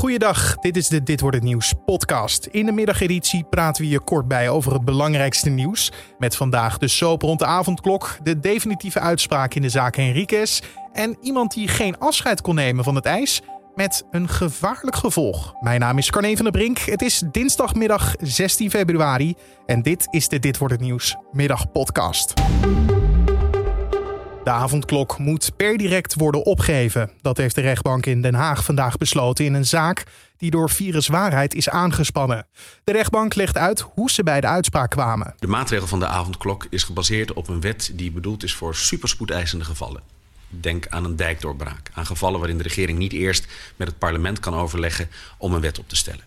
Goeiedag, dit is de Dit wordt het nieuws podcast. In de middageditie praten we je kort bij over het belangrijkste nieuws. Met vandaag de soap rond de avondklok, de definitieve uitspraak in de zaak Henriquez en iemand die geen afscheid kon nemen van het ijs met een gevaarlijk gevolg. Mijn naam is Carne van der Brink. Het is dinsdagmiddag 16 februari en dit is de Dit wordt het nieuws middagpodcast. De avondklok moet per direct worden opgeheven. Dat heeft de rechtbank in Den Haag vandaag besloten in een zaak die door viruswaarheid is aangespannen. De rechtbank legt uit hoe ze bij de uitspraak kwamen. De maatregel van de avondklok is gebaseerd op een wet die bedoeld is voor superspoedeisende gevallen. Denk aan een dijkdoorbraak, aan gevallen waarin de regering niet eerst met het parlement kan overleggen om een wet op te stellen.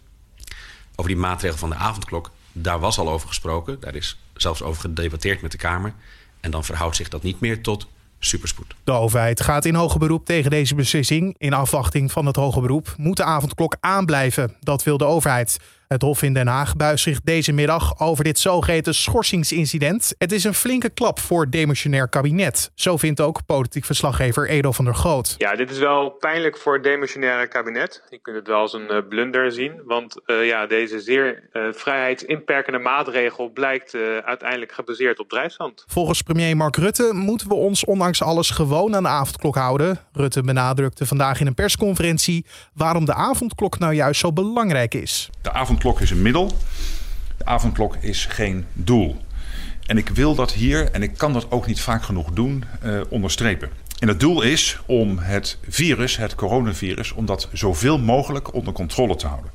Over die maatregel van de avondklok, daar was al over gesproken, daar is zelfs over gedebatteerd met de Kamer. En dan verhoudt zich dat niet meer tot superspoed. De overheid gaat in hoger beroep tegen deze beslissing. In afwachting van het hoger beroep moet de avondklok aanblijven. Dat wil de overheid. Het Hof in Den Haag buigt zich deze middag over dit zogeheten schorsingsincident. Het is een flinke klap voor het demissionair kabinet. Zo vindt ook politiek verslaggever Edo van der Groot. Ja, dit is wel pijnlijk voor het demissionaire kabinet. Je kunt het wel als een uh, blunder zien. Want uh, ja, deze zeer uh, vrijheidsinperkende maatregel blijkt uiteindelijk gebaseerd op drijfzand. Volgens premier Mark Rutte moeten we ons ondanks alles gewoon aan de avondklok houden. Rutte benadrukte vandaag in een persconferentie waarom de avondklok nou juist zo belangrijk is. De avondklok avondklok is een middel. De avondklok is geen doel. En ik wil dat hier, en ik kan dat ook niet vaak genoeg doen, uh, onderstrepen. En het doel is om het virus, het coronavirus, om dat zoveel mogelijk onder controle te houden.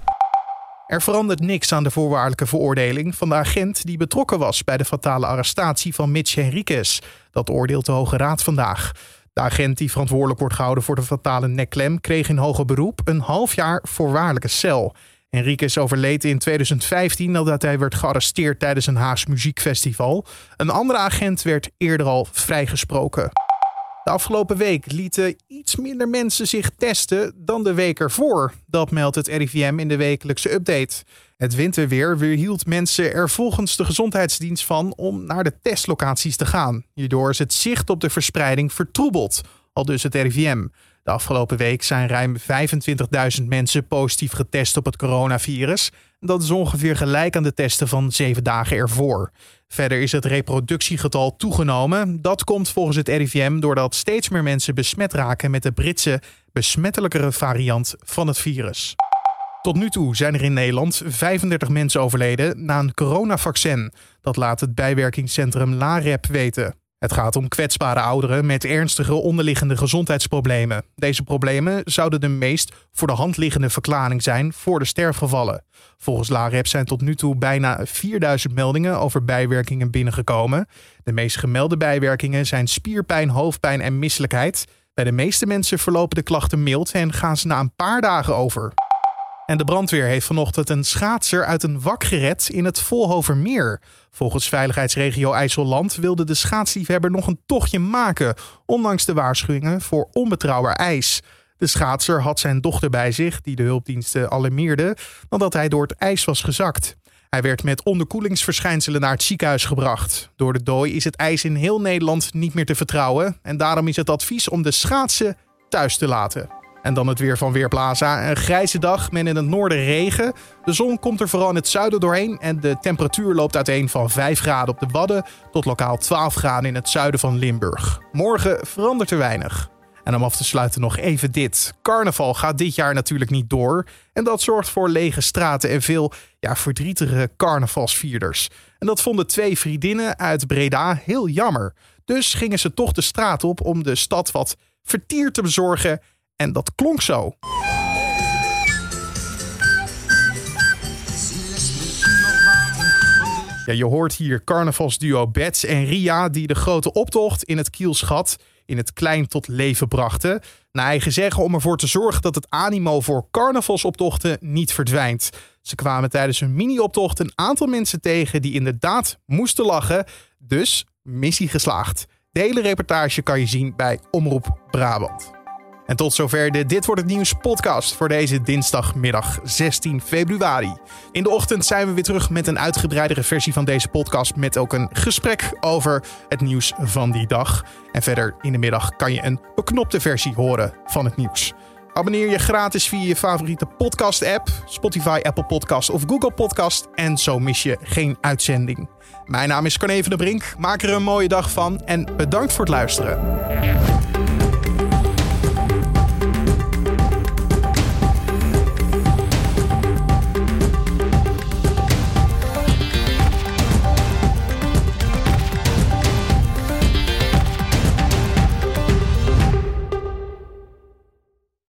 Er verandert niks aan de voorwaardelijke veroordeling van de agent die betrokken was bij de fatale arrestatie van Mitch Henriquez. Dat oordeelt de Hoge Raad vandaag. De agent die verantwoordelijk wordt gehouden voor de fatale nekklem kreeg in hoger beroep een half jaar voorwaardelijke cel. Enriquez overleed in 2015 nadat hij werd gearresteerd tijdens een Haags muziekfestival. Een andere agent werd eerder al vrijgesproken. De afgelopen week lieten iets minder mensen zich testen dan de week ervoor. Dat meldt het RIVM in de wekelijkse update. Het winterweer weerhield mensen er volgens de gezondheidsdienst van om naar de testlocaties te gaan. Hierdoor is het zicht op de verspreiding vertroebeld, al dus het RIVM. De afgelopen week zijn ruim 25.000 mensen positief getest op het coronavirus. Dat is ongeveer gelijk aan de testen van zeven dagen ervoor. Verder is het reproductiegetal toegenomen. Dat komt volgens het RIVM doordat steeds meer mensen besmet raken met de Britse besmettelijkere variant van het virus. Tot nu toe zijn er in Nederland 35 mensen overleden na een coronavaccin. Dat laat het bijwerkingscentrum LAREP weten. Het gaat om kwetsbare ouderen met ernstige onderliggende gezondheidsproblemen. Deze problemen zouden de meest voor de hand liggende verklaring zijn voor de sterfgevallen. Volgens LAREP zijn tot nu toe bijna 4000 meldingen over bijwerkingen binnengekomen. De meest gemelde bijwerkingen zijn spierpijn, hoofdpijn en misselijkheid. Bij de meeste mensen verlopen de klachten mild en gaan ze na een paar dagen over. En de brandweer heeft vanochtend een schaatser uit een wak gered in het Volhovermeer. Volgens veiligheidsregio IJsselland wilde de schaatsliefhebber nog een tochtje maken, ondanks de waarschuwingen voor onbetrouwbaar ijs. De schaatser had zijn dochter bij zich, die de hulpdiensten alarmeerde, nadat hij door het ijs was gezakt. Hij werd met onderkoelingsverschijnselen naar het ziekenhuis gebracht. Door de dooi is het ijs in heel Nederland niet meer te vertrouwen en daarom is het advies om de schaatsen thuis te laten. En dan het weer van Weerplaza. Een grijze dag met in het noorden regen. De zon komt er vooral in het zuiden doorheen. En de temperatuur loopt uiteen van 5 graden op de Wadden tot lokaal 12 graden in het zuiden van Limburg. Morgen verandert er weinig. En om af te sluiten nog even dit. Carnaval gaat dit jaar natuurlijk niet door. En dat zorgt voor lege straten en veel ja, verdrietige carnavalsvierders. En dat vonden twee vriendinnen uit Breda heel jammer. Dus gingen ze toch de straat op om de stad wat vertier te bezorgen en dat klonk zo. Ja, je hoort hier carnavalsduo Bets en Ria die de grote optocht in het Kielschat in het klein tot leven brachten. Naar eigen zeggen om ervoor te zorgen dat het animo voor carnavalsoptochten niet verdwijnt. Ze kwamen tijdens hun mini-optocht een aantal mensen tegen die inderdaad moesten lachen. Dus missie geslaagd. De hele reportage kan je zien bij Omroep Brabant. En tot zover de Dit wordt het nieuws podcast voor deze dinsdagmiddag 16 februari. In de ochtend zijn we weer terug met een uitgebreidere versie van deze podcast met ook een gesprek over het nieuws van die dag. En verder in de middag kan je een beknopte versie horen van het nieuws. Abonneer je gratis via je favoriete podcast-app, Spotify, Apple Podcast of Google Podcast. En zo mis je geen uitzending. Mijn naam is Carne van der Brink. Maak er een mooie dag van en bedankt voor het luisteren.